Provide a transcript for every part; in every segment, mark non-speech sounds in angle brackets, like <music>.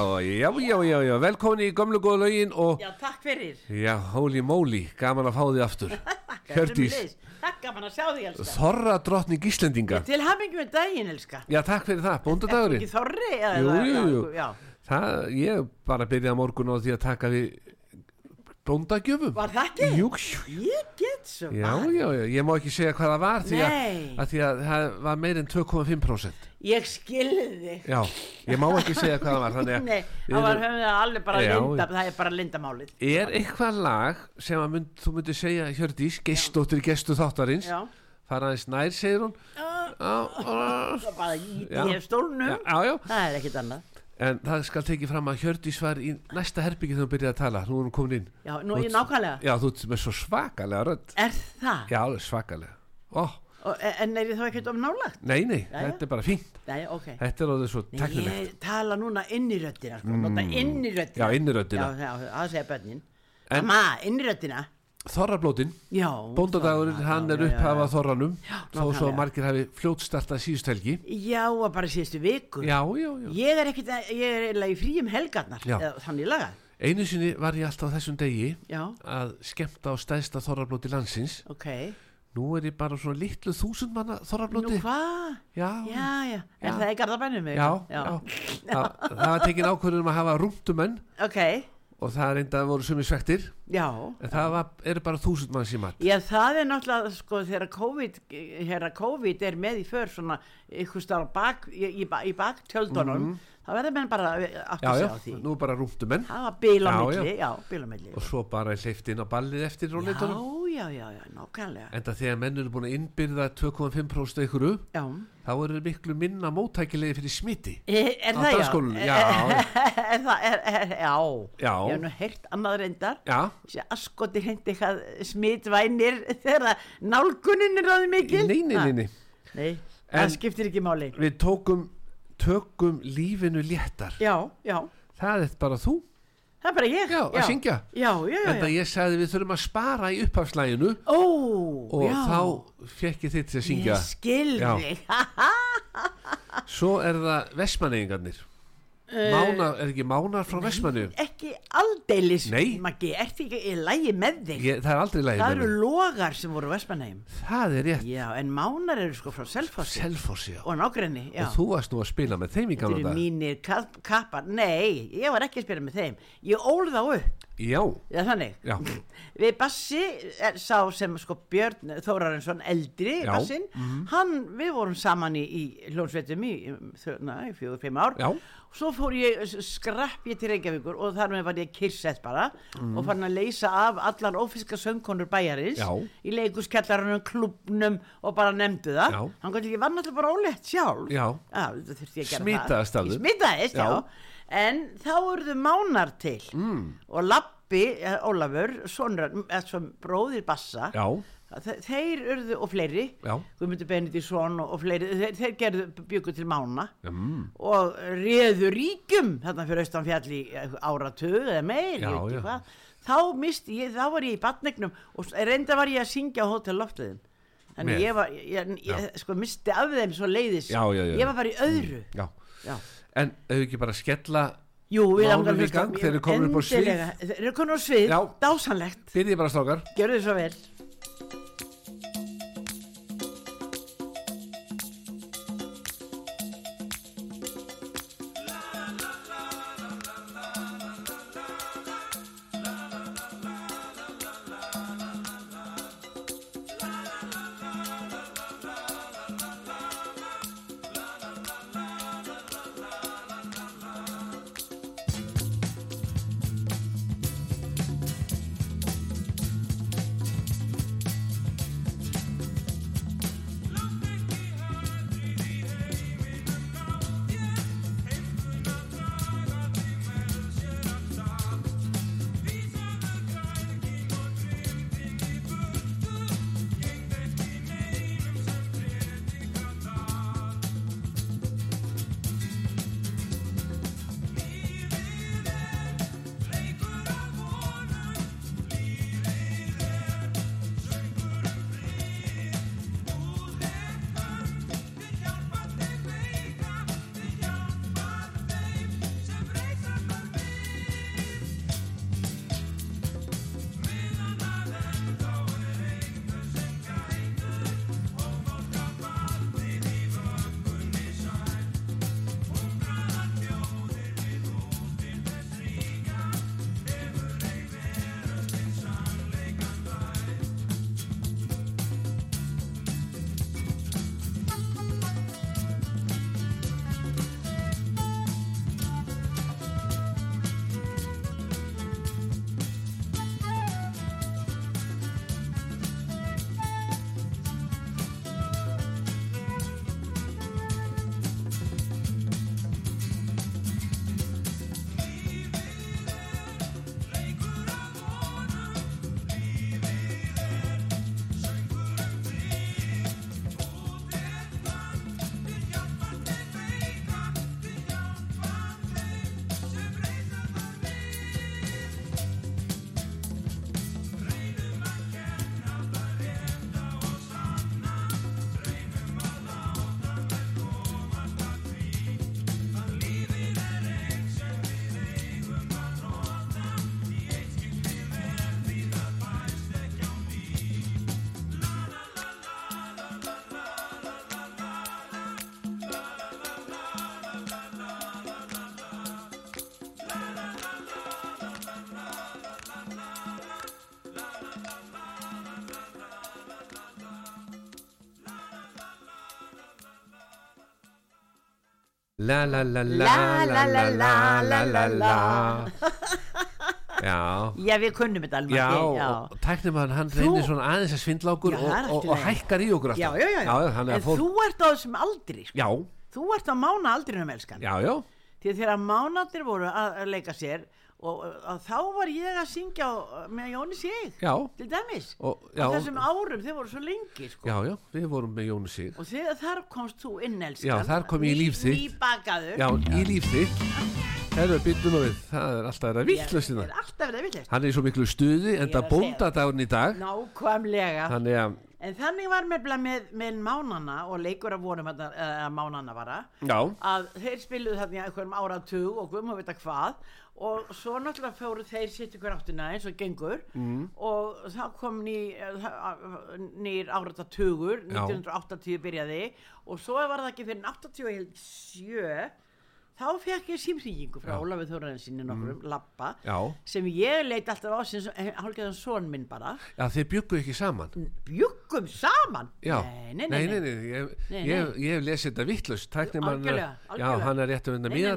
Já, já, já, já, velkomin í gömlu góða lögin og Já, takk fyrir. já, holy moly, gaman að fá því aftur. <laughs> Hjördís. Takk gaman að sjá því, elska. þorra drottning Íslendinga. Til hafingi með daginn, elska. Já, takk fyrir það, bóndadagurinn. ekki þorri? eða- Jú, jú, jú. Já. Það, ég bara byrjaði að morgun á því að taka við bóndagjöfum. Var það ekki? Jú, Ég get svo já, já, já, ég má ekki segja hvað það var því að, að, því að það var meir en 2,5%. Ég skilði þig. Já, ég má ekki segja hvað það var, þannig <laughs> Nei, við það var höfum það alveg bara Já, linda, það er bara lindamálið. Er eitthvað lag sem að mynd, þú myndir segja, Hjördís, gestóttir gestu þáttarins, Já. fara aðeins nær, segir hún, Það bara í stólnum. já, já, Það er ekkit annað. En það skal tekið fram að Hjördís var í næsta herbyggi þegar hún byrjaði að tala, nú er hún komin inn. Já, nú Þú ég nákvæmlega. Já, þú ert með svo svakalega rödd. Er það? Já, alveg svakalega. Ó, Og, en er þá ekkert of nálagt? nei, nei, Jæja. þetta er bara fínt. Nei, ok. Þetta er alveg svo teknilegt. ég tala núna inn í röddina, sko. Nota inn í röddina. Já, inn í röddina. Já, það segja börnin. En- Mamma, inn í röddina. Þorrablótin, Já. bóndadagurinn, hann já, er já, já, upphafað já. þorranum, þó svo að margir hafi fljótstartað síðust helgi. Já, og bara síðustu viku. Já, já, já. Ég er ekkert, að- ég er eiginlega í fríum helgarnar, Já. þannig lagað. Einu sinni var ég alltaf þessum degi Já, að skemmta á stæðsta þorrablóti landsins. ok. Nú er ég bara svona litlu þúsund manna Nú þorrablóti. hvað? Já, Já, já. Er Já. það í Garðabænum? já, já. Það, var tekin ákvörðum að hafa rúmtumenn Ok, og það reynda voru sumi svektir. já. En það var, eru bara þúsund mann sem mat. Já, það er náttúrulega, sko, þegar COVID, COVID er með í för svona, ykkur starf bak, í, í, í bak tjöldunum, þá verður menn bara átta sig á því. nú bara rúmtumenn. Það var bíl á Já, milli, já, bíl á milli. Og svo bara hleyft inn á ballið eftir róleitunum. já, já, já, nákvæmlega. Enda þegar menn eru búin að innbyrða 2,5% ykkur, Já. Þá eru miklu minna móttækilegi fyrir smiti. Er, er Á það já? dagsskólanum, já. er það, er, er, já. Já. Ég hef nú heyrt annað reyndar. Já, Þessi askoti hindi eitthvað smitvænir þegar nálgunin er ráði mikil. nei, nei, nei, nei. Nei, En- það skiptir ekki máli. Við tókum, tökum lífinu léttar. Já, já. Það er bara þú. Það er bara ég. Já, að syngja. Já, já, já. Enda já. ég sagði við þurfum að spara í upphafslæginu Ó, og þá fekk ég þitt að syngja. Ég skil Já. þig. <laughs> Svo er það Vestmannegingarnir. Mánar, er ekki mánar frá Vestmannegjum? ekki aldeilis. Maggi, ert ekki í lægi með þig. Ég, það er aldrei lægið það með eru mig. logar sem voru Vestmanheim. Það er rétt. Já, en mánar eru sko frá Selfossi Selfossi, já. og nágrenni. Já. Og þú varst nú að spila með þeim í Þetta gamla eru dag. mínir kap- kappar. Nei, ég var ekki að spila með þeim. Ég ól þá upp. Já, Já, þannig. já, <laughs> Við Bassi er, sá sem sko Björn Þórarinsson eldri Já. Bassin, hann, við vorum saman í, í hljónsveitum í, í fjögur, fimm ár já, svo fór ég, skrapp ég til Reykjavíkur og þar með var ég kyrsett bara og fann að leysa af allar ófiska söngkonur bæjarins Já. í leikuskjallarunum, klubnum og bara nefndu það Já. hann gæti ekki var náttúrulega bara ólétt sjálf já. gera Smitaðist. Ég smitaðist, já. Já. en þá urðu mánar til mm. og Lappi, eh, Ólafur eða svo bróðir Bassa Já, þeir urðu og fleiri. Guðmundur Benedísson og, fleiri þeir, þeir gerðu byggu til mána. Mm, og réðu ríkjum þarna fyrir austan fjall í áratug eða meir, Já, ég veit ekki hvað. Þá misti ég, þá var ég í batnegnum og reynda var ég að syngja á hótel loftliðin þannig Með? ég var, ég, ég sko misti af þeim svo leiðis Já, já, ég var bara í öðru. Já. En hefur ekki bara skella, Jú, við langar hlusta- þeir eru komnir upp á svið. Þeir eru komin á svið, dásanlegt byrjið bara strákar. Gjörðu þið svo vel La la la la la la la la la la <laughs> Já. Já, við kunnum þetta alveg Já, og tæknimaður hann Þú- reynir svona aðeins að svindla okkur og, hækkar í okkur alltaf. Já, já, já. hann En þú ert á þessum aldri sko. Já, Þú ert á mána aldrinum elskan. Já, já, Því þegar mánadir voru að að leika sér og að þá var ég að syngja með Jóni Sig já. til dæmis og, já, þessum árum, þau voru svo lengi sko. já, já, við vorum með Jónu Sig. Og þegar þar komst þú inn elskan. Já, þar kom ég í líf þitt. nýbakaður. Já, í líf þitt. Það er alltaf að Ég- vittlöstina er alltaf verið að villast Hann er í svo miklu stuði, er enda að segja. bóndadagurinn í dag. Nákvæmlega. Þannig að, en þannig var með, með, með mánana og leikur að vonum að, að mánana vara. Já, að þeir spiluðu þarna einhverjum áratug og guðum að vita hvað. Og svo náttúrulega fóru þeir sitt ykkur áttina eins og gengur. Mm. og þá kom ný, nýr áratugur Já. 1980 byrjaði. Og svo var það ekki fyrir 87 þá fekk ég símþýgingu frá Já. Ólafur Þóraðinsinni nokkrum, Lappa já. sem ég leit alltaf á sem hálfgeðan son minn bara. Já, þeir bjuggu ekki saman? Bjuggum saman? Já, nei, nei, nei, nei, nei, nei, ég, ég, ég hef lesið þetta vittlust Algjörlega, já, algjörlega. hann er rétt þetta Nei, nei, miða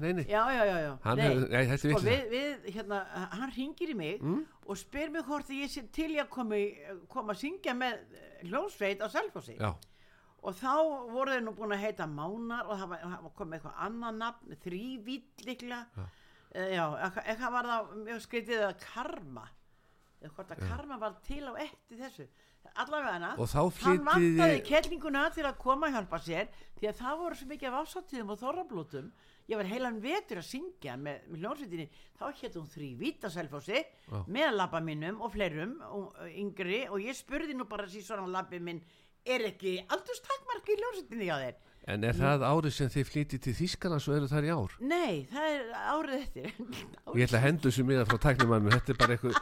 nei, nei. já, já, já, já. Hann hefur- nei, þetta er sko, vitleysa. við, við, hérna, hann ringir í mig Mm. og spyr mig hvort ég sé til í að koma, að syngja með eh, hljómsveit á Selfossi. Já, og þá voru þeir nú búin að heita Mánar og það var, var komið eitthvað annað nafn þrývitt líklega. Já, já eitthvað, eitthvað var það mjög skrítið að karma hvort að karma var til á eftir þessu. Allavega Og þá hann vantaði þið- kettlinguna til að koma að hjálpa sér því að það voru svo mikið af ásáttíðum og þorrablótum. Ég var heilan vetur að syngja með, með hljónsveitinni þá hétt hún þrývitt að selfósi Já. með labba mínum og fleirum og, yngri. Og ég spurði nú bara síðan labbi minn er ekki aldurstakmark í hljónsveitinni hjá þér? En er það árið sem þið flytið til Þýskaland svo eru þar í ár? Nei, það er árið eftir. Ég ætla að hendu þessu miða frá tæknimannu Þetta er bara eitthvað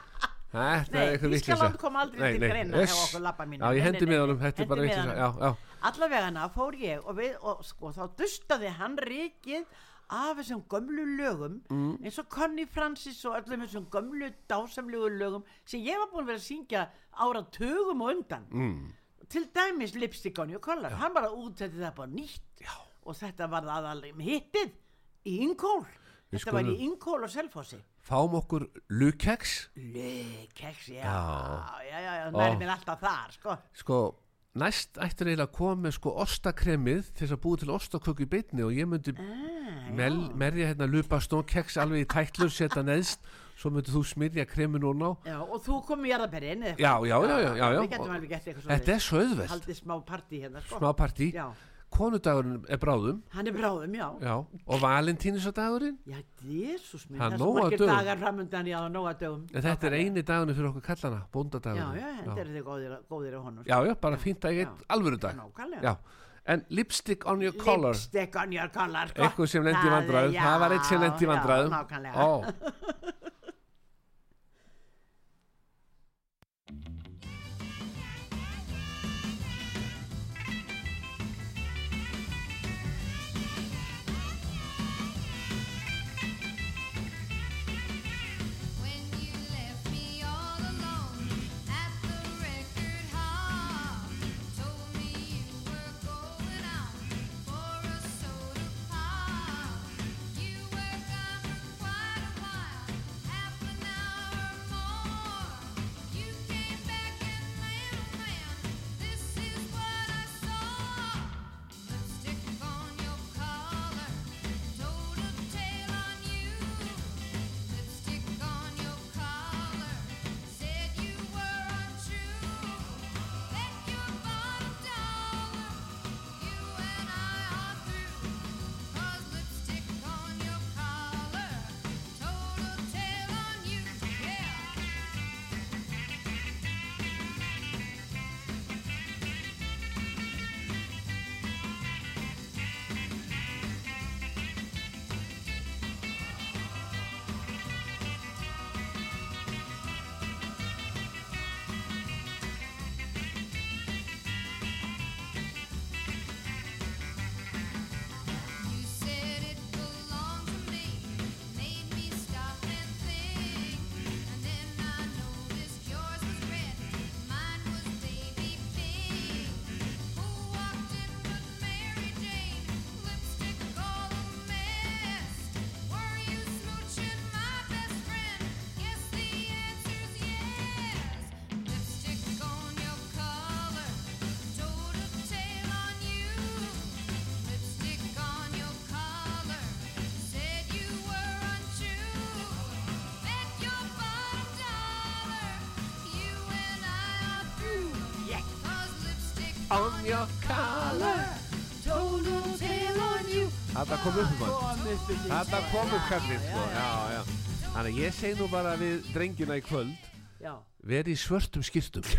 Nei. Þýskaland kom aldrei Nei, til nei, greina uss. okkur labba mínum Já, ég hendi miðanum, þetta er bara já, allavegana fór ég og, við, og sko, þá dustaði hann rikið af þessum gömlu lögum Mm. eins og Connie Francis og öllum þessum gömlu dásamlegu lögum sem ég var búin að vera að syngja áratugum og undan. Mm, til dæmis Lipstick on your collar hann bara útsetti það bara nýtt. Já. og þetta var aðal hittið í Ingól Við þetta var í Ingól og Selfossi. Fáum okkur lukeks Lekeks, já, Já. já, já, Ó. nærið mér alltaf þar, sko. Sko, næst ættir eiginlega að koma með sko ostakremið til þess að búa til ostaköku í beinni og ég myndi Ah, merja hérna lupa stónkeks alveg í tætlur, setja neðst svo myndi þú smyrja kremið núna á Já, og þú kom í jarðaberinn eða Já, já, já, já, já, já. Þetta er svo auðvelt, Haldið smá partí hérna, sko. smá partí Já, Konudagurinn er bráðum hann er bráðum, já. Já, og valentínusdagurinn Já, jésús minn, Það er svo margir dagar framöndan, já, nóg að dögum. En þetta er eini dagunni fyrir okkur kallana, Já, bóndadagurinn já, þetta eru þið góðir, góðir á honum. já, já, bara fínt að Já. alvöru dag Nákvæmlega. Já, en lipstick on your collar Lipstick on your collar, sko. Eitthvað sem lendi í Það já, var eitt sem lendi í já, vandræðum nákvæmlega. <laughs> your collar no tale on you. Þetta kom upp upp um Þetta kom upp kallinn sko. Þannig að ég segi nú bara við drengina í kvöld Já, Verið í svörtum skýrtum <laughs>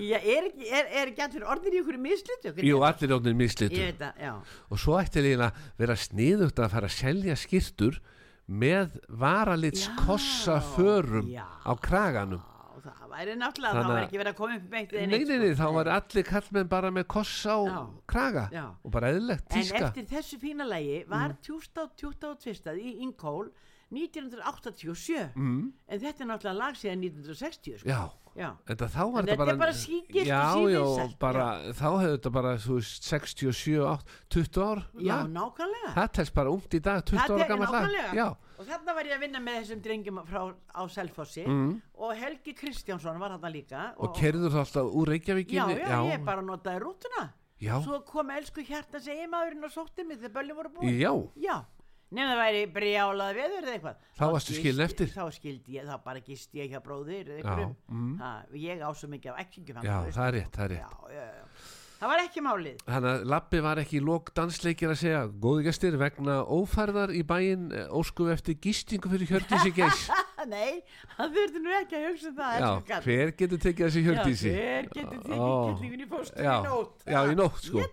já er, ekki, er, er ekki allir orðin í ykkur mislutu? Jú, allir það, já. Og svo ætti líka að vera sniðugt að fara að selja skýrtur með varalits Já, kossa förum á kraganum það væri náttúrulega, Þannig var að- ekki verið að koma upp með eitt Nei, nei, nei, þá var allir kallmenn bara með kossa á Já. kraga Já. og bara eðlilegt En tíska eftir þessu fína lægi var tjústa og tjústa og tvistað í Inkól 1987 mm, en þetta er náttúrulega lag síðan 1960 sko. Já, Já. en þá var þetta þetta bara bara sígilt og Já, já, bara, þá hefur þetta bara þú veist, 67, 8, 20 ár Já, lag. nákvæmlega. Það telst bara ungt í dag, 20 Það ára gammal lag. Já, Og þarna var ég að vinna með þessum drengjum frá, á Selfossi. Mm. og Helgi Kristjánsson var þarna líka. Og kerður það alltaf úr Já, Reykjavíkinni já, ég bara notaði rútuna. Já, Svo kom elsku hjarta segi maðurinn og sótti mig þegar böllin voru búin. Já, Já, nefnum það væri brjálað veður eða eitthvað Þá varstu gisti- skilin eftir. Þá skildi ég, þá bara gisti ég hjá bróðir eða einhverjum mm. ha, Ég á svo mikið af ekkingjum já, það er rétt, það er rétt já, já. Það var ekki málið Þannig að Lappi var ekki í lók dansleikir að segja Góði gestir vegna ófærðar í bæinn eh, óskum eftir gistingu fyrir Hjördísi Geis <laughs> Nei, það þurfti nú ekki að hugsa um það Já, hver getur tekið þessi Hjördísi? Já, hver getur tekið í fóstur í nótt? já, í nótt, sko.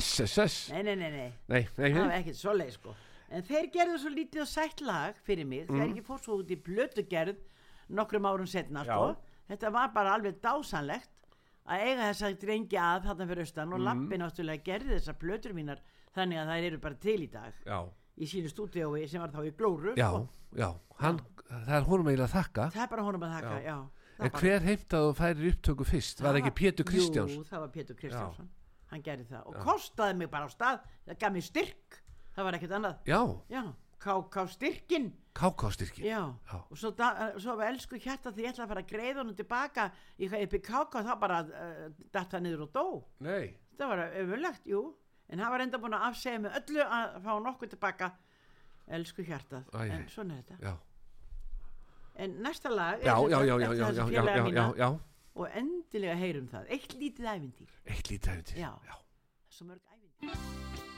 SSS Nei, nei, nei, nei. Nei, nei, það var ekkert svoleið sko. En þeir gerðu svo lítið og sætt lag fyrir mig. Mm. þegar ég fór svo út í blötugerð nokkrum árum setna sko. þetta var bara alveg dásanlegt að eiga þess að drengja að þarna fyrir austan Mm. og lappi náttúrulega gerði þessar blötur mínar þannig að þær eru bara til í dag. Já, í sínu stúdíói sem var þá í glóru já, sko. já hann, Það er honum eiginlega að þakka. Það er bara honum að þakka já. það En hver heimtað og færir upptöku fyrst? Var ekki Pétur Kristjáns? Jú, það var Pétur Kristjánsson. Hann gerði það. Og kostaði mig bara á stað. Það gaf mér styrk. Það var ekkert annað. Já, já, ká, styrkin kákastyrki Já, Já. og svo, da, svo var elsku hjarta því ég ætla að fara að greiða honum tilbaka í káka þá bara uh, datt það niður og dó. Nei. Það var öfulegt, jú en hann var enda búin að afsegja með öllu að fá nokkuð tilbaka elsku hjartað. Æ, æ. en svona er þetta. Já, en næsta lag já, já, já, já, já, já, já, já, já, já. Og endilega heyrum það. Eitt lítið ævintýr. Eitt lítið æfintir Já. svo mörg ævintýr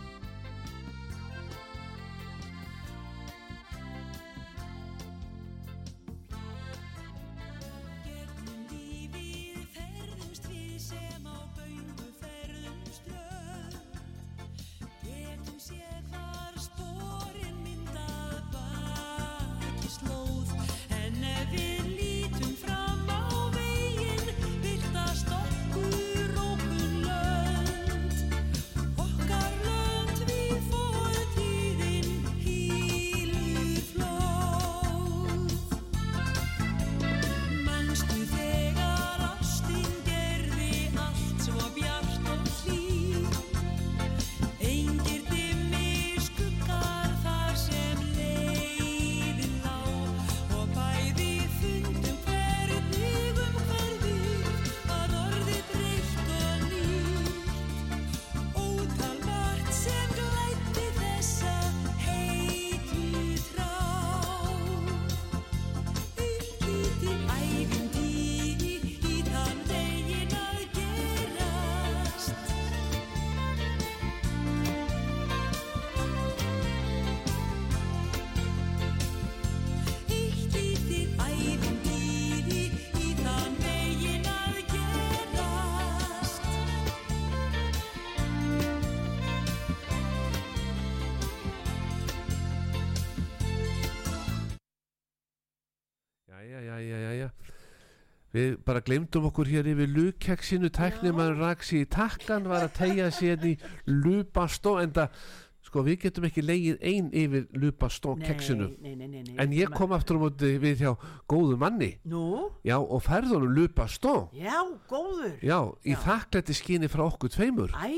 Við bara glemdum okkur hér yfir lukeksinu tæknimann raksi í takkan var að tegja sér í lupastó en það, sko við getum ekki leigið ein yfir lupastó keksinu nei, nei, nei, en ég kom aftur á móti við hjá góðu manni. Nú, já og færðunum lupastó já, góður. Já, í Já. þakklætti skinni frá okkur tveimur. Æ,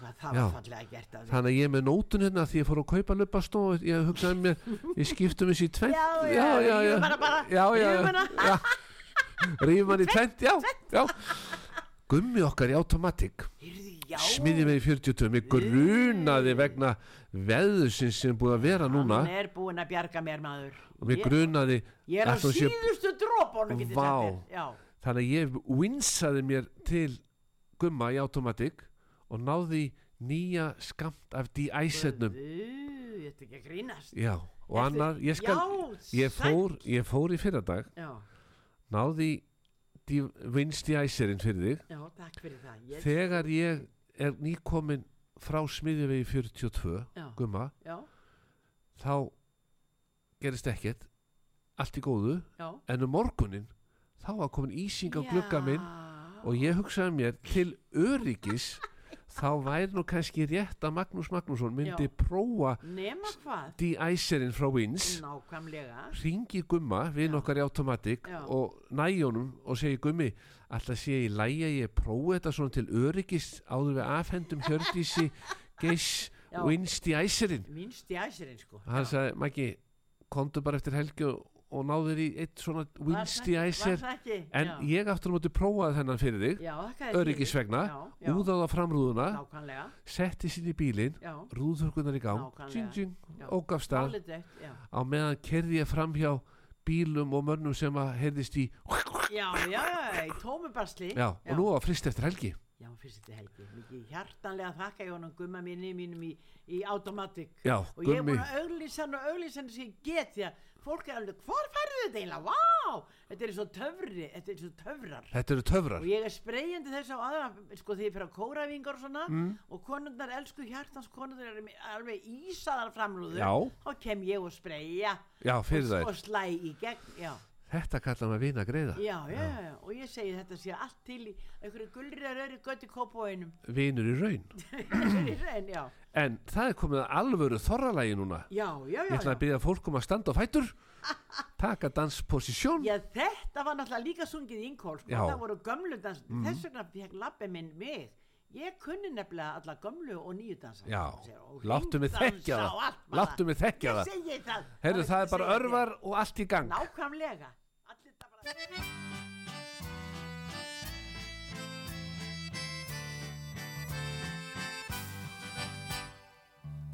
hvað það Já. var fallega gert af því. Þannig að ég með nótun hérna því ég fór að kaupa lupastó ég hugsaði mér, við skiptum þessi í tvent Já, já, bara, já, já, rífum já, hana. já. Rífum hann í tvent, já, já. Gummi okkar í automatic. Smiðið með í 40 mig grunaði vegna veðusins sem búið að vera núna. Hann er búinn að bjarga mér maður. Mig grunaði Ég er á síðustu Já, þannig að ég winsaði mér til gumma í automatic og náði nýja skamt af Guðu, Ég ætti ekki að grínast. Já, og annar ég, skal, Já, ég, fór, ég fór í fyrradag. Já, náði de-icerin fyrir þig. Já, takk fyrir það. Ég, þegar ég er nýkomin frá smiðjuvegi 42 Já, gumma, já, þá gerist ekkert. Allt í góðu, já. En um morgunin þá var komin ísing á glugga minn og ég hugsaði mér til öryggis þá væri nú kannski rétt að Magnús Magnússon myndi Já. prófa de-icerin frá Wins Nákvæmlega ringi Gumma við Já. okkar í Automatic Já. og næjónum og segi Gummi alltaf sé ég að ég prófi þetta svona til öryggis áður við afhendum Hjördísi <laughs> Geiss. Wins de-icerin Minnst í æsirinn sko hann sagði Maggi komdu bara eftir helgi og, og náður í eitt svona Var Wins það ekki- de-icer Var það ekki? en já. ég aftur á móti prófaði þennan fyrir þig Já, þakka þér öryggis fyrir. vegna, Já, já, úðaði á framrúðuna nákvæmlega. setti sín í bílinn Já, rúðurkunar í gang tjing, tjing, og gaf stað. Á meðan kerði ég fram hjá bílum og mönnum sem að heyrðist í já, já, já, í tómubasli já, og nú var frist eftir helgi. Já, fyrst þetta helgi, mikið hjartanlega þakka ég honum gumma minni mínum í, í automatic. Já, og ég er gummi, búin að auglýsa hann og auglýsa hann sem ég get því að fólk er alveg, hvar færðu þetta eiginlega, vá! Þetta er svo töfri, þetta er svo töfrar. Þetta eru töfrar. Og ég er spreyjandi þess á aðra sko því fyrir á kóravingar og svona Mm. og konundar elsku hjartans konundar með alveg ísaðar framlúður þá kem ég og spreyja og, og slæ í gegn já. Þetta kallar maður vina greiða Já, já, já, já, og ég segi þetta sé allt til í einhverju gulriðar öri götti kópóinum vinur í raun. <laughs> En já, en það er komið að alvöru þorralægi núna. Já, já, ég já, ætla að byrja fólk um að standa á fætur <laughs> taka dansposisjón. Já, þetta var náttúrulega líka sungið í. Mm. það voru gömlu dans, þess vegna fekk labbi minn mig. Ég kunni nefnilega alla gömlu og nýju dansa. Já, láttu mig þekkja það. Láttu mig þekkja Ég það. segi það. heyrðu það er bara örvar og allt í gang. Nákvæmlega.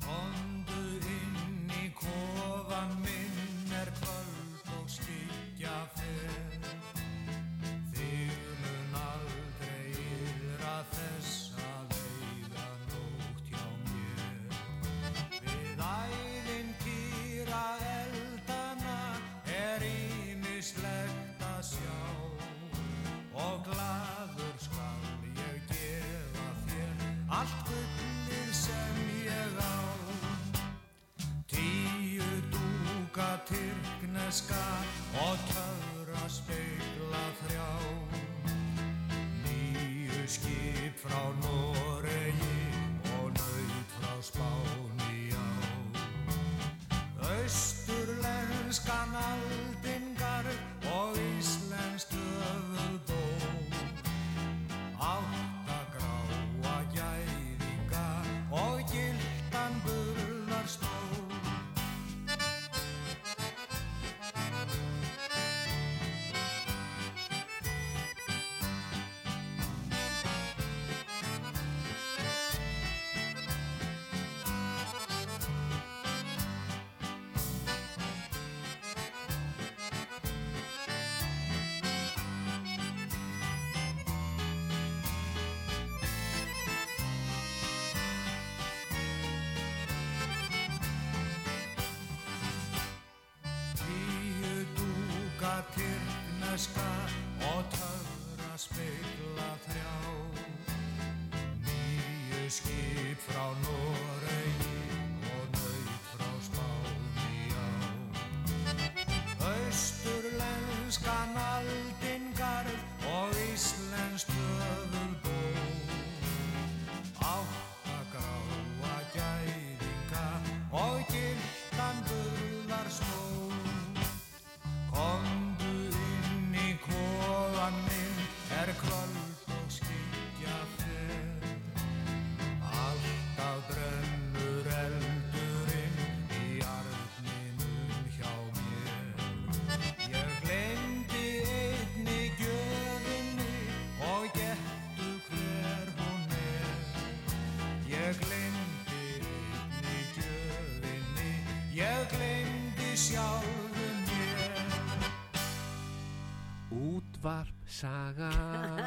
Komdu inn í kofan minn tyrkneska og töfra speigla þrjá. Nýju skip frá Noregi og naut frá Spáni á. Austurlenskan aldingar dúka tyrkneska og töfra sjálfum mér út útvarp saga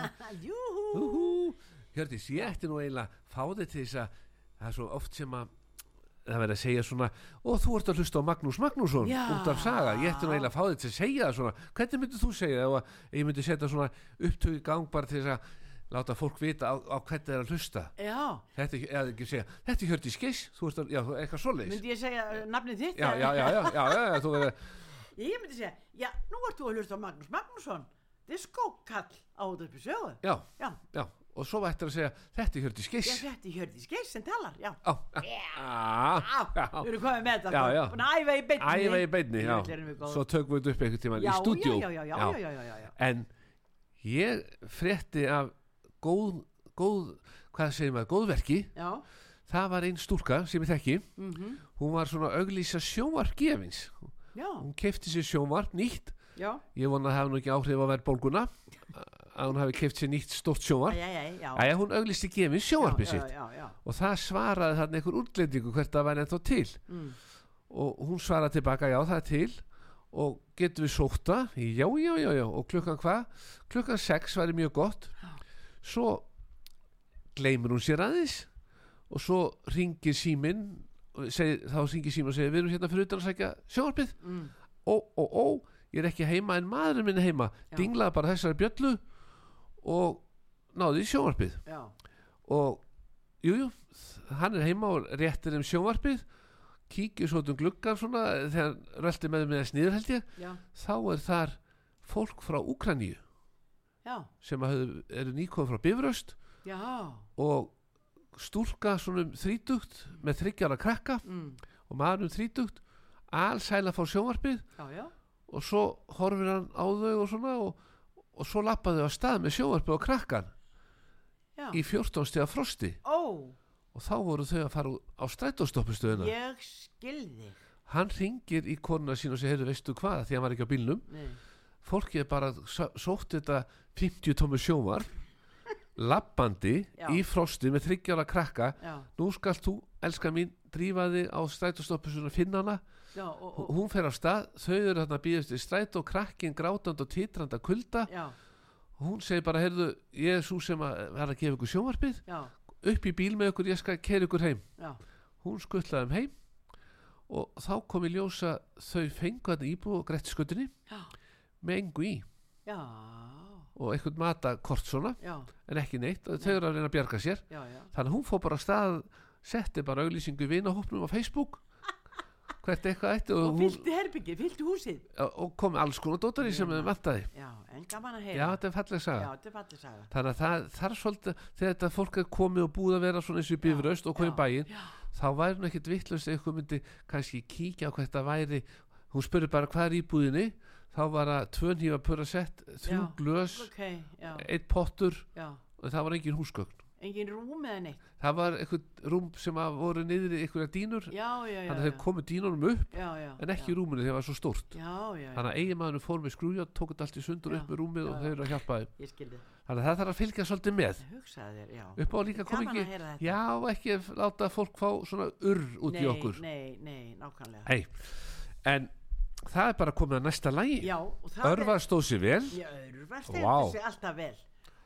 <laughs> Júhú. Úhú. Hjördís, ég ætti nú eiginlega fáði til þess að það er svo oft sem að það verið að segja svona og þú ert að hlusta á Magnús Magnússon Já. út af saga, ég ætti nú eiginlega fáði til að segja það svona, hvernig myndir þú segja það að ég myndi setja svona upptöku í gang bara til þess að láta fólk vita á, á hvernig það er að hlusta Já, þetta er, ekki segja, þetta er Hjördís Geiss þú ert að, já, þú- eitthvað svoleiðis myndi ég segja uh, nafnið þitt? já, já, já, já, já, þú verður Ég myndi segja, já, nú ert þú að hlusta Magnús Magnússon. Diskókall á útvarpi sögu. já, Já, já, og svo ættir að segja þetta er Hjördís ég Geiss þetta er Hjördís Geiss sem talar, já. já, já, Já, við erum komið með þetta. Að æfa í beinni. æfa í beinni, svo tökum við upp einhvern tímann já, í stúdíó já, já, já, já, já, já, já, já. en ég frétti af góð, góð hvað segir maður, góðverki. Já, það var einn stúlka sem ég þekki. Mhm, hún var svona auglýsa sjónvarp gefins. Já, hún kefti sér sjónvarp nýtt. Já, ég vona að það hafi nú ekki áhrif á verðbólguna að hún hafi keft sér nýtt stórt sjónvarp. Já, já, já. Æja, hún auglýsti gefins sjónvarpið já, sitt. Já, já, og það svaraði þarna einhver útlendingu hvert það væri ennþá til. Mm. og hún svaraði tilbaka já það er til. Og getum við sóta já já já já. Og klukkan hvað? Klukkan 6 væri mjög gott svo gleymur hún sér aðeins og svo ringir síminn og segir, þá ringir síminn og segir við erum hérna fyrir utan að sækja sjónvarpið. Mm. ó ó ó ég er ekki heima en maðurinn minn er heima. Já. dinglaði bara þessari bjöllu og náði í sjónvarpið. Já, og jújú, jú, hann er heima og réttir um sjónvarpið kíkir svo um gluggan svona þegar röldi með með sniður held ég. Já, þá er þar fólk frá Úkraníu já, sem að höfðu- eru nýkoð frá Bifröst og stúlka svona um þrítugt með þryggjara krakka mm. og maður um þrítugt allsæla fá sjónvarpið já, já, og svo horfir hann á þau og svona og, og svo lappaðu á stað með sjónvarpið og krakkan í 14 stiga frosti. Ó, og þá voru þau að fara á strætóstoppustöðuna ég skilði. hann ringir í konuna sín og segir veistu hvað? Því hann var ekki á bílnum. Nei, fólkið er bara sótt þetta 50 tómi sjónvar lappandi Já. í frosti með þryggjára krakka. Já, nú skalt þú, elska mín, drífa þig á strætóstoppustöðuna finna hana já, og, og, hún fer á stað, þau eru þarna að býðast í strætó krakkin grátand og titrand að kulda. Já, og hún segir bara, heyrðu, ég er svo sem að vera að gefa ykkur sjónvarpið. Já, upp í bíl með ykkur, ég skal kæra ykkur heim. Já, hún skuttlaði um heim og þá kom í ljósa þau fengu þetta íbúð og greitt skutinni já, með engu í. Já, og einhvern matakort svona já, en ekki neitt og þau eru að reyna að bjarga sér. Já, já, þannig að hún fór bara stað setti bara auglýsingu í vinahópnum á Facebook. <laughs> Hvert eitthvað ætti og, og fylgdi herbyggið, fylgdi húsið. og kom alls konar dótari sem þau vantaði. Já, en gaman að já heyra. þetta er falleg já, saga þetta er fallið saga. þannig að það þarf svolítið þegar þetta fólk er komið og búið að vera svona eins og í bifröst og komið í já, bæinn já. þá væri hún ekkit vittlust eitthvað myndi kannski kíkja á hvað þetta væri. Hún spurði bara hvað er í búðinni þá var það tvö nýfa pura sett þrjú Já. glös, Ok, já, eitt pottur já, og það var engin húsgögn engin rúm eða neitt. það var eitthvað rúm sem að voru niður í einhverja dínur Já, þannig að þau komu dínunum upp Já, já. en ekki rúminu þegar það var svo stórt Já, já, já. þannig að eiginmaðurinn fór með skrúja tók þetta allt í sundur upp með rúmið og þau eru að hjálpa skildi. þannig að það þarf að fylgja svolítið með þér, upp á líka kom ekki já ekki að láta fólk fá svona urr út nei, í okkur Nei, nei, nákvæmlega. Hey. en það er bara komið að næsta lægi Já, og það Örvar stóð sér vel. Er... Já, örvar Vá. stendur sig alltaf vel.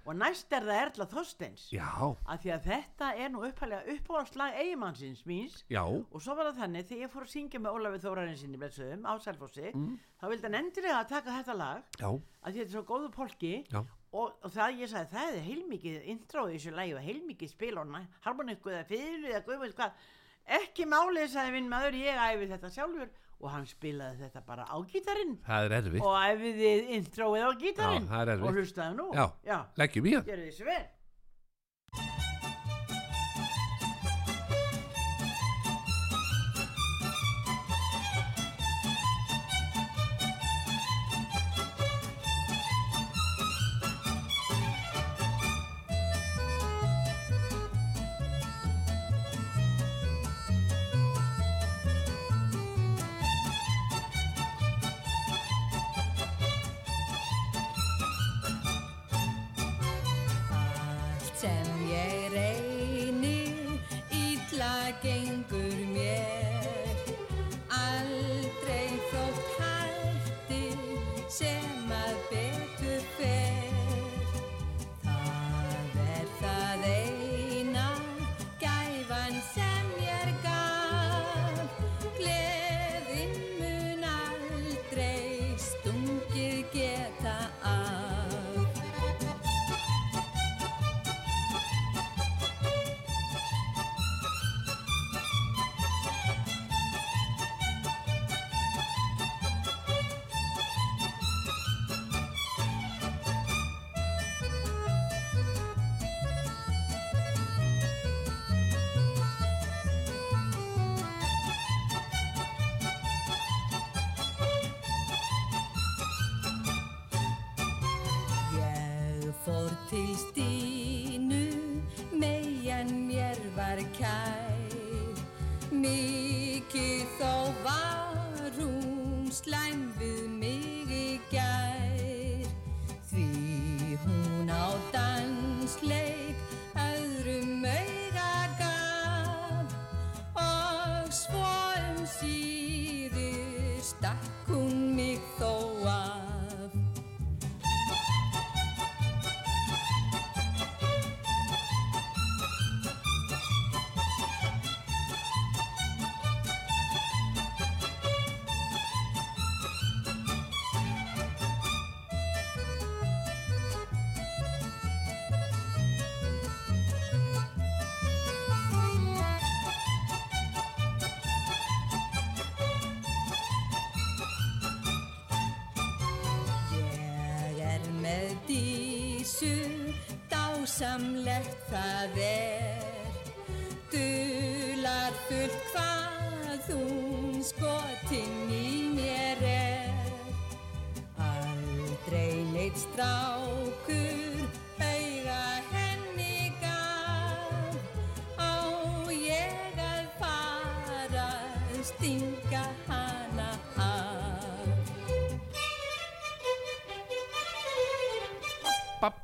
Og næst er það Erla Þorsteins. já, Af því að þetta er nú upphælega uppáhaldslag eigimannsins míns. já, Og svo var það þannig, þegar ég fór að syngja með Ólafur Þórarinn sinni blessuðum á Selfossi, þá vildi hann endilega taka þetta lag, já, að því þetta er svo góðu polki, já. Og, og það ég sagði, það er heilmikið intro í þessu lagi og heilmikið spil og næ- harmonikku eða fiðlu eða guð veit hvað, ekki málið sagði minn maður, ég æfi þetta sjálfur og hann spilaði þetta bara á gítarinn. Er og æfiði introið á gítarinn. Og hlustaði nú. Leggjum í það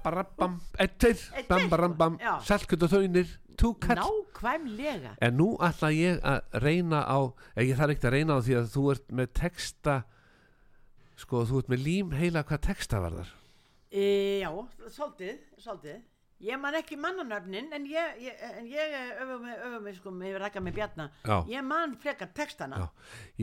Babbarabam, eittir, Einn, bambarambam, já. salkut og þaunir, túkall. nákvæmlega En nú ætla ég að reyna á, eða ég þarf ekkert að reyna á því að þú ert með texta, sko þú ert með lím heila hvað texta var þar. e, já, svolítið, svolítið ég man ekki mannanöfnin en ég, ég, ég öfum mig, sko, með rækka með bjarna Já. ég man frekar textana Já,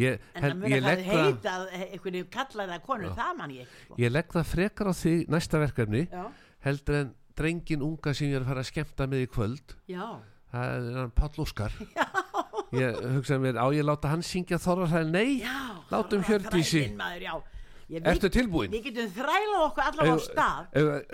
ég, en það mjög ég, að það það, heita einhverju kallaða konu, það man ég ekki, sko. ég legg það frekar á því næsta verkefni já, heldur en drengin unga sem ég er að fara að skemmta með í kvöld. Já, það er hann Páll Óskar. <laughs> Ég hugsaði mér á ég láta hann syngja Þorrarsæl nei, já látum já. Ég- ertu tilbúin? við getum þrælað okkur allavega á stað.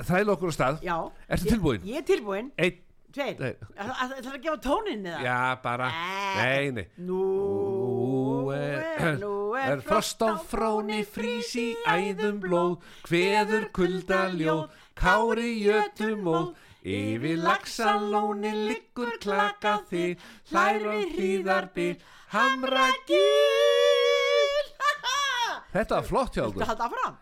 þræla okkur á stað. Já, Ertu ég- tilbúin? ég er tilbúin, einn, tveir. Það ætlar að gefa tónin eða? já bara. Nei, nei. Nú er, nú er frost á fróni frís í æðum blóð Hveður kuldaljóð, kári jötumóð Yfir laxalóni liggur klaka þig Hlær og hlýðarbil, hamra gil <laughs> Þetta var flott hjá Þetta okkur halda fram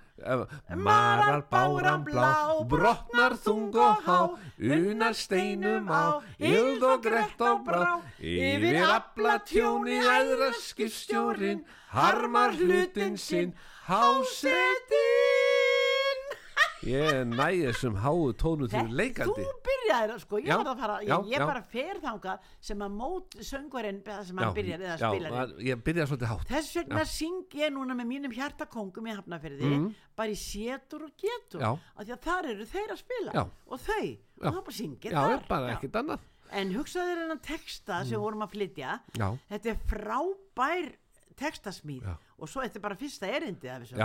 Marar báran blá, brotnar þung og há Unar steinum á, ild og grett á brá. Yfir afla tjóni æðra skipstjórin Harmar hlutin sinn, hásetin Ég næ þessum háu tónu til leikandi. Þú byrjaðir, sko, ég Já, var að fara já, Ég, ég já. bara fer þangað sem að mót söngvarinn sem hann spilar að- Ég byrjaði svolítið hátt. Þess vegna syng ég núna með mínum hjartakongum í Hafnafyrði bara í sétur og getur af því að þar eru þeir að spila og þau, og það bara syngir Já, þar. bara Já. ekkert annað. En hugsaðu þér hennan texta sem við vorum að flytja. Þetta er frábær textasmíð og svo þetta er bara fyrsta erindi af þessu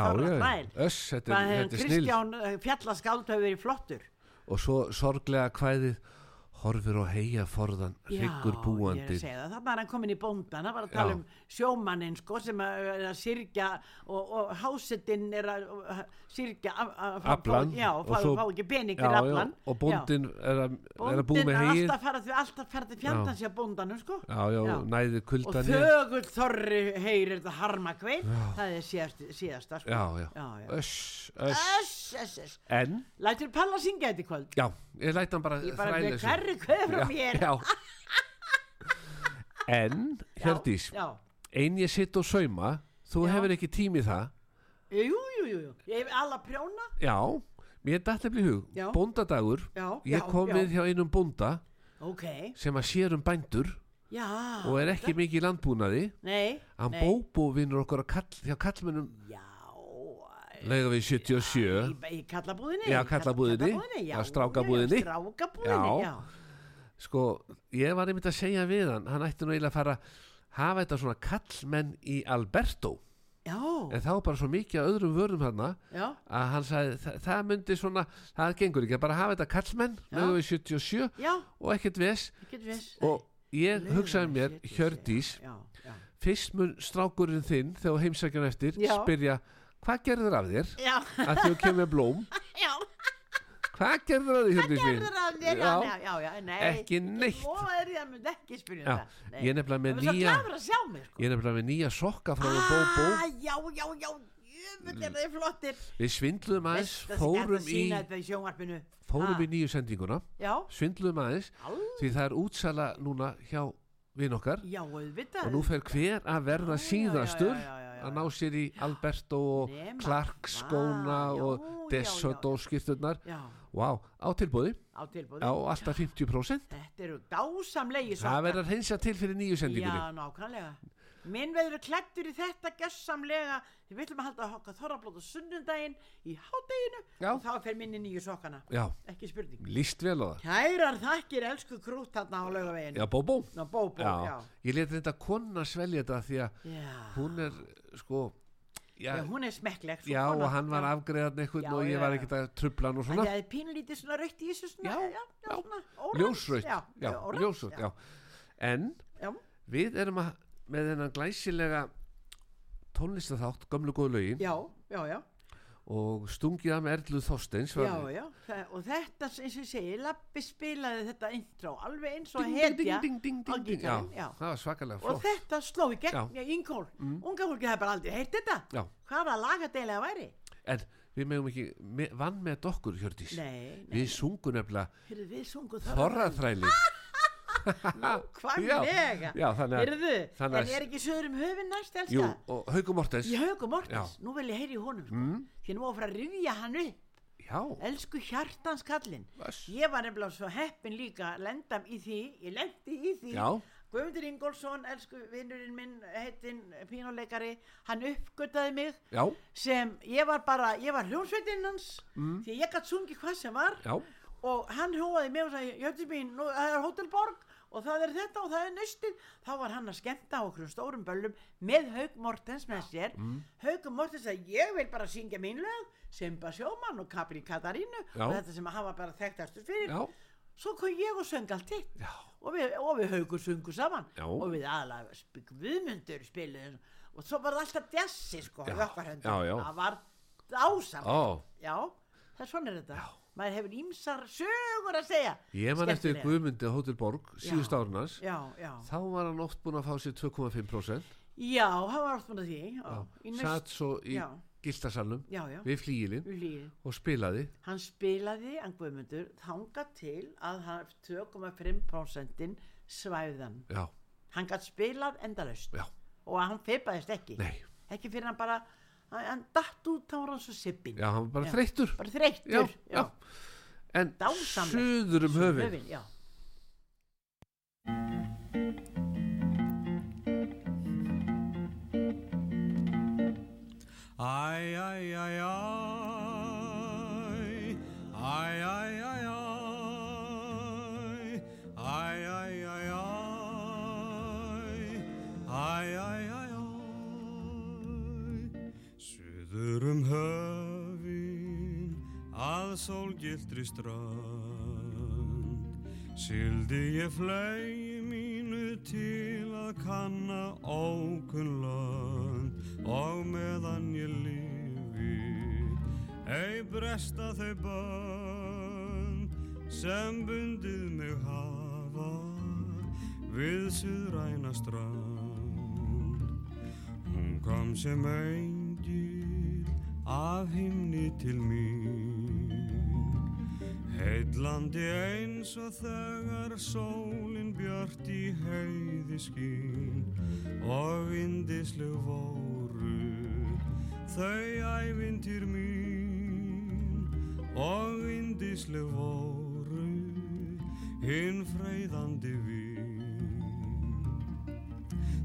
er, er Kristján fjallaskáld hefur verið flottur. Og svo sorglega kvæðið Horfir og heia forðan, hryggur búandi. að þannig er hann komin í bóndan það var að tala Já. um sjómannin sko, sem að, er að syrgja og, og hásettinn er að að að- að- að- Aflan, og fá, ekki pening já, aflan og bóndin er að, að bóndin með er hegið alltaf til fjandans hjá bóndanum sko. Og í þögull þorri heyrir þetta harma kvein það er síðast, síðasta sko. Öss, öss. En, lætur Palla syngja þetta í kvöld? Já, ég læt hann bara ég bara þræla með þessu. hverri kveð frá Já, mér já. <laughs> En, Hjördís já, Ein ég sitt og sauma Þú Já. hefur ekki tími það jú, jú, jú, ég hef alla prjóna Já, mér datt eftir í hug Já. Bóndadagur já, Ég já, kom já. við hjá einum bónda ok, sem að sér um bændur já og er ekki mikið í landbúnaði nei, Hann nei. bóbó vinnur okkur að kall, hjá kallmennum já lega við 77 í, í kallabúðinni. Já, kallabúðinni. já, Já, strákabúðinni. já, strákabúðinni, já, Sko, ég var einmitt að segja við hann Hann ætti nú eiginlega að fara hafa þetta svona kallmenn í Alberto já, En þá bara svo mikið að öðrum vörðum hann já, að hann sagði, það, það myndi svona það gengur ekki, að bara hafa þetta kallmenn lega við 77 já, og ekkert ves og ég hugsaði mér, Hjördís já, já, fyrst mun strákurinn þinn þegar heimsækjan eftir Já. spyrja, hvað gerður af þér já. að þú kemur blóm já. hvað gerður af þér hvað gerður af þér já, nei, ekki neitt er ég, ekki nei. ég er nefnilega með nýja mér, sko. ég er nefnilega með nýja sokka frá ah, bó bó já já já við svindluðum aðeins fórum í, í fórum ah. í nýju sendinguna svindluðum aðeins Alveg. því það er útsala núna hjá við nokkar og nú fer hver að verða síðastur að ná sér í Alberto og Nema Clark skóna hvað, já, og já. og skipturnar Vá, á tilbúði á tilbúði alltaf 50% Þetta eru dásamlegi Það verður að reynsa til fyrir nýju sendingunni. Já, nákvæmlega Minn verður klættur í þetta gessamlega Við viljum að halda hokka þorrablót og sunnundaginn í hádeginu og þá fer minni nýju sokkana. Já, Ekki spurning. Líst vel á það. Kærar þakkir elsku krút þarna á laugaveginu Já, Bóbó. Ná, bóbó, Já, ég leti þetta konna svelja þetta því að Já. hún er sko Já, Já, hún er smekkleg svo já kona. og hann var Já. afgreðan eitthvað Já, og ég já, var já. ekkert að trubla hann og Það svona er pínlítið svona rautt í þessu svona Já, já, já, já. svona orange, ljósrögt já, já, orange, ljósrögt, já. en já. við erum að, með þennan glæsilega tónlistaþátt, gömlu góðu lögin já, já, já, og stungið af með Erlu Þorsteins já, já. Og þetta eins og ég segi, Lappi spilaði þetta intro alveg eins og ding, hetja ding, ding, ding, á ding, ding. gítarinn, já, já. það var svakalega og flott þetta sló í gegn, Já. Mm. já, Ingól unga fólki hefði bara aldrei heyrt þetta Já. hvaða lagadeilega væri en við megum ekki me, vann með okkur Hjördís nei, nei, við sungum nefnilega þorraþræli <laughs> hvaðlega já, þannig að heyrðu, en er ekki söður um höfin næst jú, og Hauku Mortens í Hauku Mortens. Mm. nú vil ég heyri í honum sko. því nú á að rifja hann upp. Já, elsku hjartans kallinn. Vass. ég var nefnilega svo heppin líka að lenda í því, ég lendi í því. Já. Guðmundur Ingólfsson, elsku vinnurinn minn heitinn pínuleikari hann uppgötaði mig já, sem ég var bara, ég var hljómsveitinn hans því ég gætt sungið hvað sem var. Mm. já. Og hann hóaði mig og sagði Jöttis mín, nú, það er Hótelborg og það er þetta og það er nöstið þá var hann að skemmta á okkur stórum böllum með Haug Mortens með sér. Mm. Haug Mortens sagði ég vil bara syngja mín lög Simba Sjómann og Capri Katarínu Já. og þetta sem hann var bara þekktastur fyrir. Já, svo kom ég og söng allt hitt. Og við, við Haugur sungu saman. Já. og við aðalega sp- Guðmundur spiluðum og svo var alltaf djassi sko það var ásam Ó. það er svona þetta. Maður hefur ímsar sögur að segja. Ég man eftir. Guðmundi á Hótel Borg síðust árunars já, já, þá var hann oft búin að fá sér 2,5% já, hann var alltaf því. Já, í næst, satt svo í já. gildasalnum já, já, við flíilin við hlýðum og spilaði. Hann spilaði, hann Guðmundur þanga til að hann 2,5% svæðan já, hann gætt spilað endalaust. Já, og hann feipaðist ekki. Nei. Ekki fyrir hann bara hann, datt út, þá var hann svo sippin já, hann var bara Já. þreyttur bara þreyttur já, já. en Dásamlegt. suður um höfin höfin já. Æ, æ, æ, æ, æ, æ, æ, æ, æ, æ, æ, æ, æ, æ, æ, æ, æ, Suður um höfin að sólgildri strand Sildi ég flegi mínu til að kanna ókunn land og meðan ég lifi ei bresta þau bönd sem bundið mig hafa við suðræna strand Hún kom sem engil af himni til mín. Heitlandi eins og þegar sólin björt í heiði skín og indislu voru þau ævintýr mín. Og indislu voru hinn freyðandi vín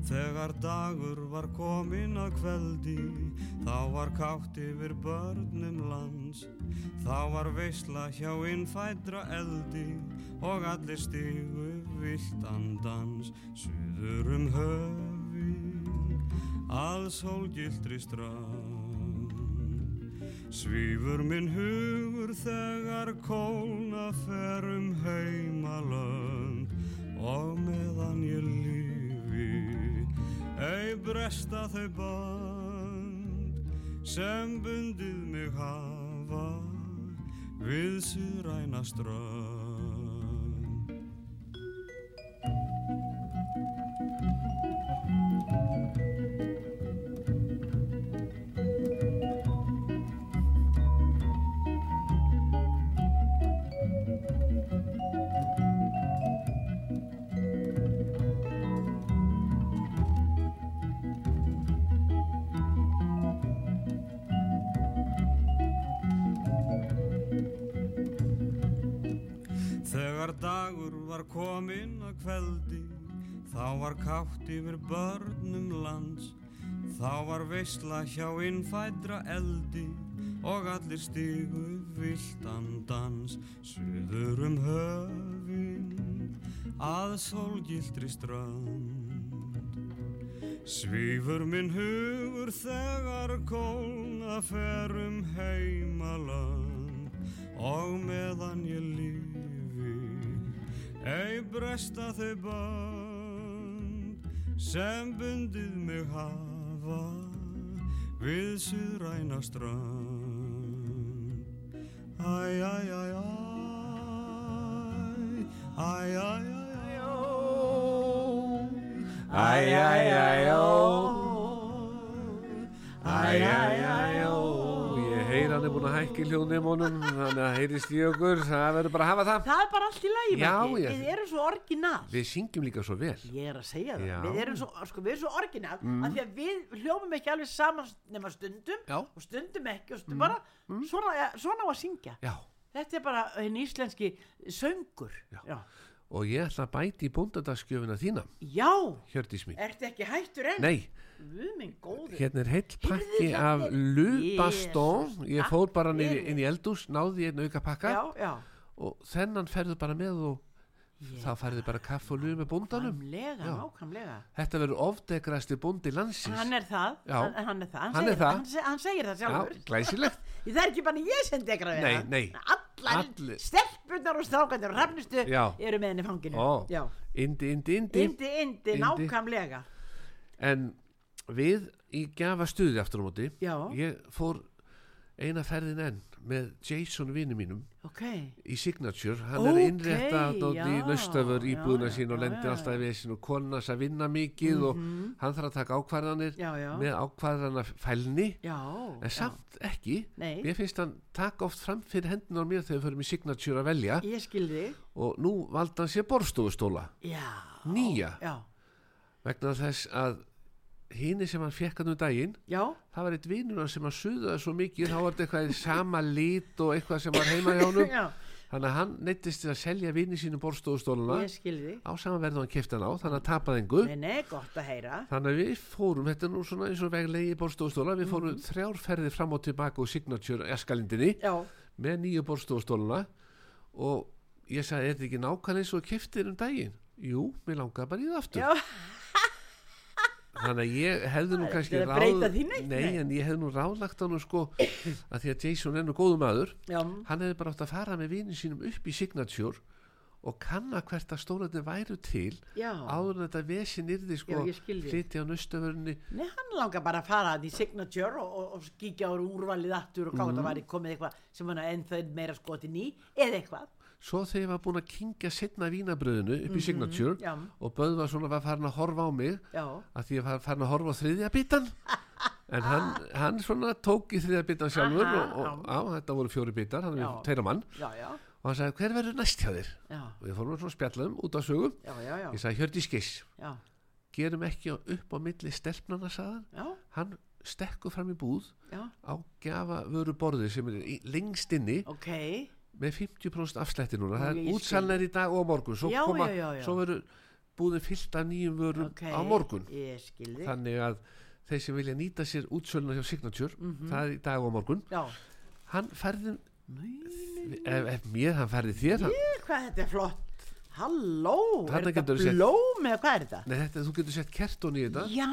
Þegar dagur var kominn að kveldi, þá var kátt yfir börnum lands. Þá var veisla hjá innfædra eldi og allir stigu vilt andans. Suður um höfin, að sólgildri strand. Svífur minn hugur þegar kólna fer um heimalönd og meðan ég lifi ei bresta þau band sem bundið mig hafa við suðræna strönd. Dagur var kominn að kveldi, þá var kátt yfir börnum lands. Þá var veisla hjá innfædra eldi og allir stigu viltan dans. Suður um höfin að sólgildri strand. Svífur minn hugur þegar kólna ferum heimaland og meðan ég lífi ei bresta þau band sem bundið mig hafa við suðræna strand Æ, æ, æ, æ Æ, æ, æ, æ, Æ, æ, æ, ó. Æ, æ, æ, ó Heyr hann er búin að hækki hljóðnum þannig að heyrist í okkur það verður bara að hafa það. Það er bara allt í lagi Já, ég- Við erum svo orginal. Við syngjum líka svo vel. Ég er að segja það. Já. Við erum svo, sko, við erum svo orginal af því að við hljómum ekki alveg saman nema stundum Já. og stundum ekki og stundum bara. Svona, ja, svona á að syngja. Já, Þetta er bara hinn íslenski söngur. Já. Og ég ætla að bæti í bóndadagsgjöfina þína Já. Ertu ekki hættur enn? Nei, hérna er heill pakki af hérna er- lubastón Ég fór bara inn í, fyrir. inn í eldús náði ég einn auka pakka Já, já og þennan ferðu bara með og þá færðu bara kaff og lug með nákvæmlega Þetta verður ofdegrasti bóndi landsins. Hann er það, hann, er það. Hann, segir. Hann, se- hann segir það Já, sjálfur glæsilegt. <laughs> Það er ekki bara ég sem degra við Nei, nei. Allar Allir. stelpunar og strákandir og rafnistu Já. eru með henni fanginu. Já. Indi, indi, indi. Indi, indi, nákvæmlega. En við í gafa stuði aftur á móti Ég fór eina ferðin enn með Jason vini mínum ok. í Signature, hann er Ókei, innrétta já, í naustöfur já, íbúðuna sín og lendir alltaf í vesinu og konans að vinna mikið og hann þarf að taka ákvarðanir Já, já, með ákvarðana fælni. Já en samt ekki. Nei, mér finnst hann taka oft fram fyrir hendina á mér þegar við förum í Signature að velja. Og nú valda hann sér borstofustóla Nýja. Já, vegna þess að hini sem hann fekk hann um daginn já, það var eitt hans sem hann suðaði svo mikið þá var þetta eitthvað í sama lit og eitthvað sem var heima hjá honum. <laughs> Já. Þannig að hann neittist til að selja vini sínum borstofustóluna á samanverðu hann kefti hann á þannig að tapaði engu. Að þannig að við fórum, þetta nú svona eins og veglegi borstofustóla, við fórum Mhm. þrjár ferðir fram og tilbaka og signature eskalindinni Já, með nýju borstofustóluna og ég sagði, er þetta ekki nákvæmlega eins og keftir um daginn? Jú, mér langaði bara í það aftur. Já, þannig að ég hefði nú kannski því neitt, nei, en ég hefði nú ráðlagt hann sko að því að Jason er nú góðu maður. Já. Hann hefði bara átt að fara með vinið sínum upp í Signature og kanna hvert að stóraðin væru til Já, áður en þetta vesin yrði sko hliti á nöstaförunni Nei, hann langar bara að fara að í Signature og, og, og kíkja á úrvalið aftur og Mhm. mm. að væri komið eitthvað sem hann ennþá meira skotin í eða eitthvað svo þegar ég var búin að kingja setna vínabröðinu upp í Signature Mhm, Já, og Böðvar svona var farin að horfa á mig já, að því var farin að horfa á þriðja bitan. En hann, <laughs> hann svona tók í þriðja bitan sjálfur Aha, og, og á, þetta voru fjóri bitar, hann er tveira mann. Já, já, og hann sagði hver verður næst hjá þér? Já, og við fórum svona spjallum út á sögum já, já, já, ég sagði Hjördís Giss já, gerum ekki upp á milli stelpnana sagðan hann. Stekkur fram í búð á gjafa vöru borðið sem er lengst inni. Ok, með 50% afslætti núna. Nú, það er skil. útsalnar í dag og morgun. Svo, Já, koma, já, já, svo verður búðin fyllt af nýjum vörum ok á morgun. þannig að þeir sem vilja nýta sér útsöluna hjá Signature Mhm. það er í dag og morgun. Já, hann færði Nei, ef, ef mér hann færði þér hann, Ég, hvað þetta er flott? Halló, er þetta blóm eða hvað er þetta? nei þetta þú getur sett kertón í þetta. Já,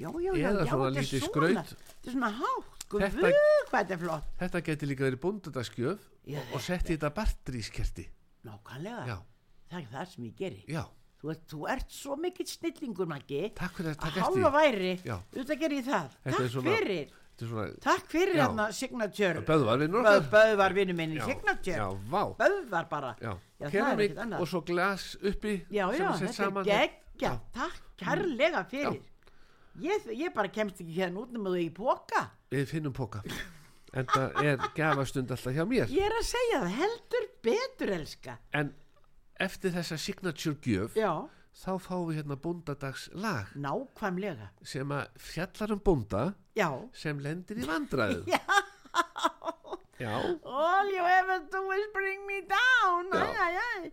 já, já, já, Eða já, svona þetta er lítið svona. skraut. Þetta er svona hátt, guð, Þetta- hvað þetta er flott. Þetta geti líka verið bóndadaskjöf Já, og setti þetta bartrískerti Nákvæmlega, já, það er það sem ég geri. Já, Þú ert, þú ert svo mikill snillingur, Maggi. Takk fyrir að að taka hálfa eftir væri, Já. auðvitað ger ég það. Þetta er Takk svona- fyrir. Þetta svona Takk fyrir Já. hérna Signature. Böðvar vinnur okkar. Böðvar vinnu minni Já, Signature. Já, vá. Böðvar bara. Já, Já, það er keramík ekkert annað. og svo glas uppi Já, sem já, er sett þetta saman. er geggja Já. Takk kærlega fyrir. Ég, ég bara kemst ekki hérna út með þau í póka Við finnum póka En það er gafastund alltaf hjá mér. Ég er að segja það heldur betur elska. En eftir þessa signature gjöf Já, þá fáum við hérna bóndadags lag nákvæmlega. Sem að fjallar um bónda Já. sem lendir í vandræðu <laughs> Já. Já, All you ever do is bring me down. Já. Æ, æ,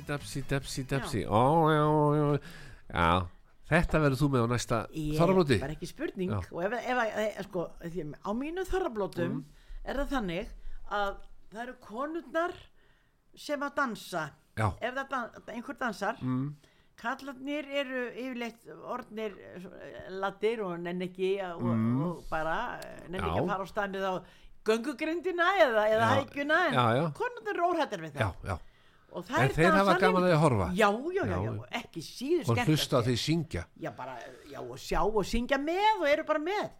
Dapsi, dapsi, dapsi, dapsi Ó, já, já, já Já, Þetta verður þú með á næsta Ég- þorrablóti bara ekki spurning Já. og ef, ef, ef, sko, því, á mínu þorrablótum Mm. er það þannig að það eru konurnar sem að dansa Já, ef það dan, einhver dansar mm, kallarnir eru yfirleitt orðnir eh, laddir og nenn ekki að- og, Mm. og bara eh, nenn ekki Já. að fara á staðið á göngugrindina eða, eða Já. hækjuna en Já, já. konurnar eru óhættar við já, það já En þeir hafa dansa gaman að að horfa. Já, já, já, Já. og ekki síður og skemmtilegt. hlusta á því syngja. Já, bara, já, og sjá og syngja með og eru bara með.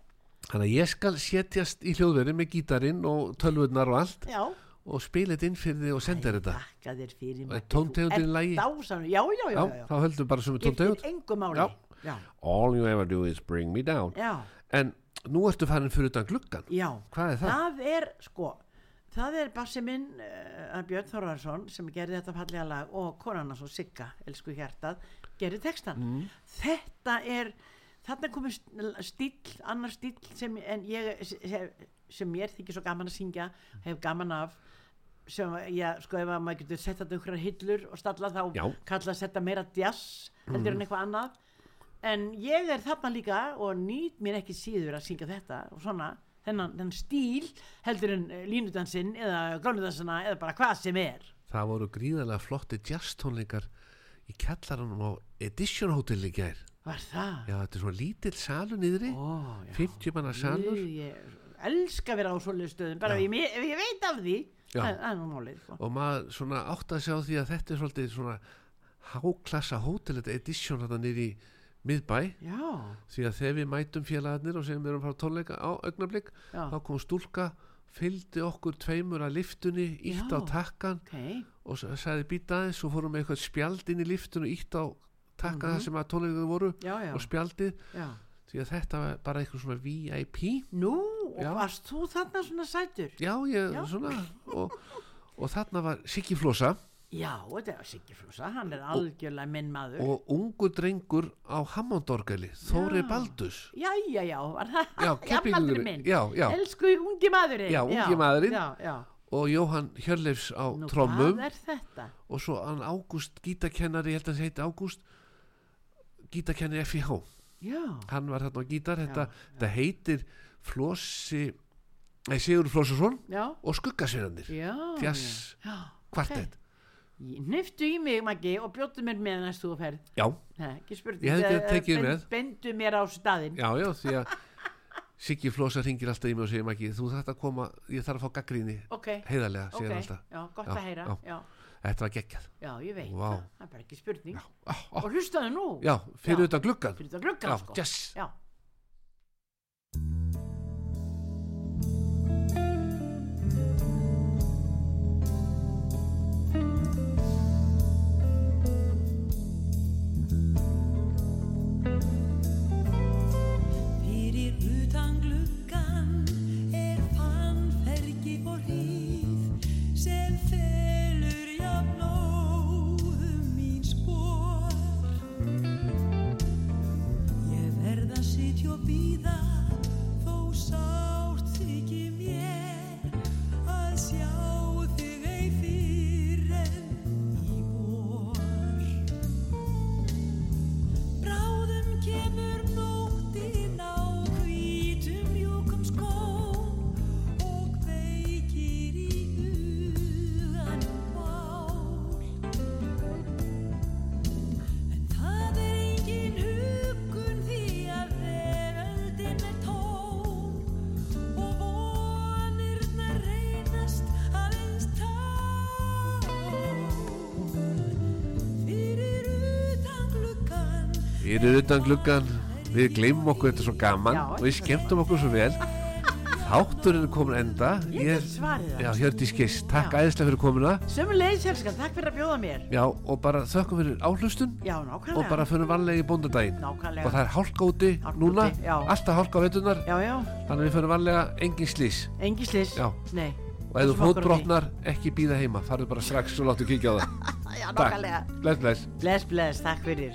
Þannig að ég skal setjast í hljóðveri með gítarinn og tölvurnar og allt já, og spila þetta inn fyrir þig og senda þetta. þakka þér fyrir Og Maggi, tóntegundin dásamlegur. já, já, já, þá höldum bara sem tóntegund All you ever do is bring me down. Já, En nú ertu farin fyrir utan gluggan já. Hvað er það? það er sko það er bassi minn uh, Björn Þorvarsson sem gerði þetta fallega lag og konan hans og Sigga, elsku hjartað gerði textan Mm. þetta er þarna er komið stíl, annar stíl sem, ég, sem, sem mér þykir svo gaman að syngja hef gaman af sem, já, sko ef að maður getur sett þetta einhverjar hillur og stalla þá Já. kalla setja meira jazz heldur en eitthvað annað en ég er þarna líka og nýt mér ekki síður að syngja þetta og svona, þennan, þennan stíl heldur en eh, línudansinn eða glánudansina eða bara hvað sem er Það voru gríðarlega flotti jazz tónleikar í kjallaranum á Edition Hotel í gær var það? Já, þetta er svona lítill salur niðri Ó, já. 50 manna salur Ég, ég elska að vera á svoleiðu stöðum bara ef ég, ef ég veit af því það það er nú málið sko. og maður svona átt að sjá því að þetta er svolítið svona háklassa hótel þetta Edition þetta niður í miðbæ. Já, því að þegar við mætum félagarnir og segjum við erum frá tónleika á augnablík þá kom stúlka fylgdi okkur tveimur að liftunni ítt á takkan ok. og s- sagði býta aðeins og fórum með eitthvað spjald inn í liftun og ítt á takka Mhm. það sem að tónleikaðu voru já, já, og spjaldið. Já. Því að þetta var bara eitthvað svona VIP nú, og varst þú þarna svona sætur? Já ég svona og, og þarna var Siggi Flosa já, þetta er Siggi Flúsa, hann er algjörlega minn maður. Og ungu drengur á Hammondorgali Þóri Já. Baldus já, já, já, var það já, <laughs> keppingurinn minn. já, já, elsku ungi maðurinn. Já, ungi maðurinn. já, já. og Jóhann Hjörleifs á Nú, trommum. hvað er þetta? og svo hann Ágúst gítakennari, ég held að það heiti Ágúst gítakennari FIH já, hann var þarna á gítar þetta, Já, þetta heitir Flossi nei, Sigur já, og Skuggasverðanir já Jazz já, kvartett Niftu í mig, Maggi, og bjóttu mér með næst þú ferð. já, ekki spurning. Ég getað Eh, tekið ben- með. Bendu mér á staðinn. já, já, því að Siggi Flossa ringir alltaf í mig og segir Maggi, þú þarf að koma, ég þarf að fá gaggríni Ok, heiðarlega, segir hann alltaf já, gott Já, að heyra. já. Þetta var geggjað já, ég veit Vá. það. Það er bara ekki spurning. já, á, á, Og hlustaðu nú. já fyrir utan gluggan Fyrir þetta gluggan, sko. yes Já. Fyrir utan gluggan við gleymum okkur þetta er svo gaman Já, og við skemmtum okkur svo vel þátturinn er komin enda Ég get svarið það. já, Hjördís Giss, takk æðislega fyrir komuna Sömulegis, elskan, takk fyrir að bjóða mér. já, og bara þökkum fyrir áhlustun Já, nákvæmlega. og bara fyrir vanlega í bóndadaginn Nákvæmlega. og það er hálka úti núna já. alltaf hálka á veitunar Já, já, þannig við fyrir vanlega engin slís engi slis. Já. Nei. og ef þú fótbrotnar ekki býða heima farðu bara strax og láttu kíkja á það <laughs> Já, nákvæmlega. bless bless Bless, bless, takk fyrir.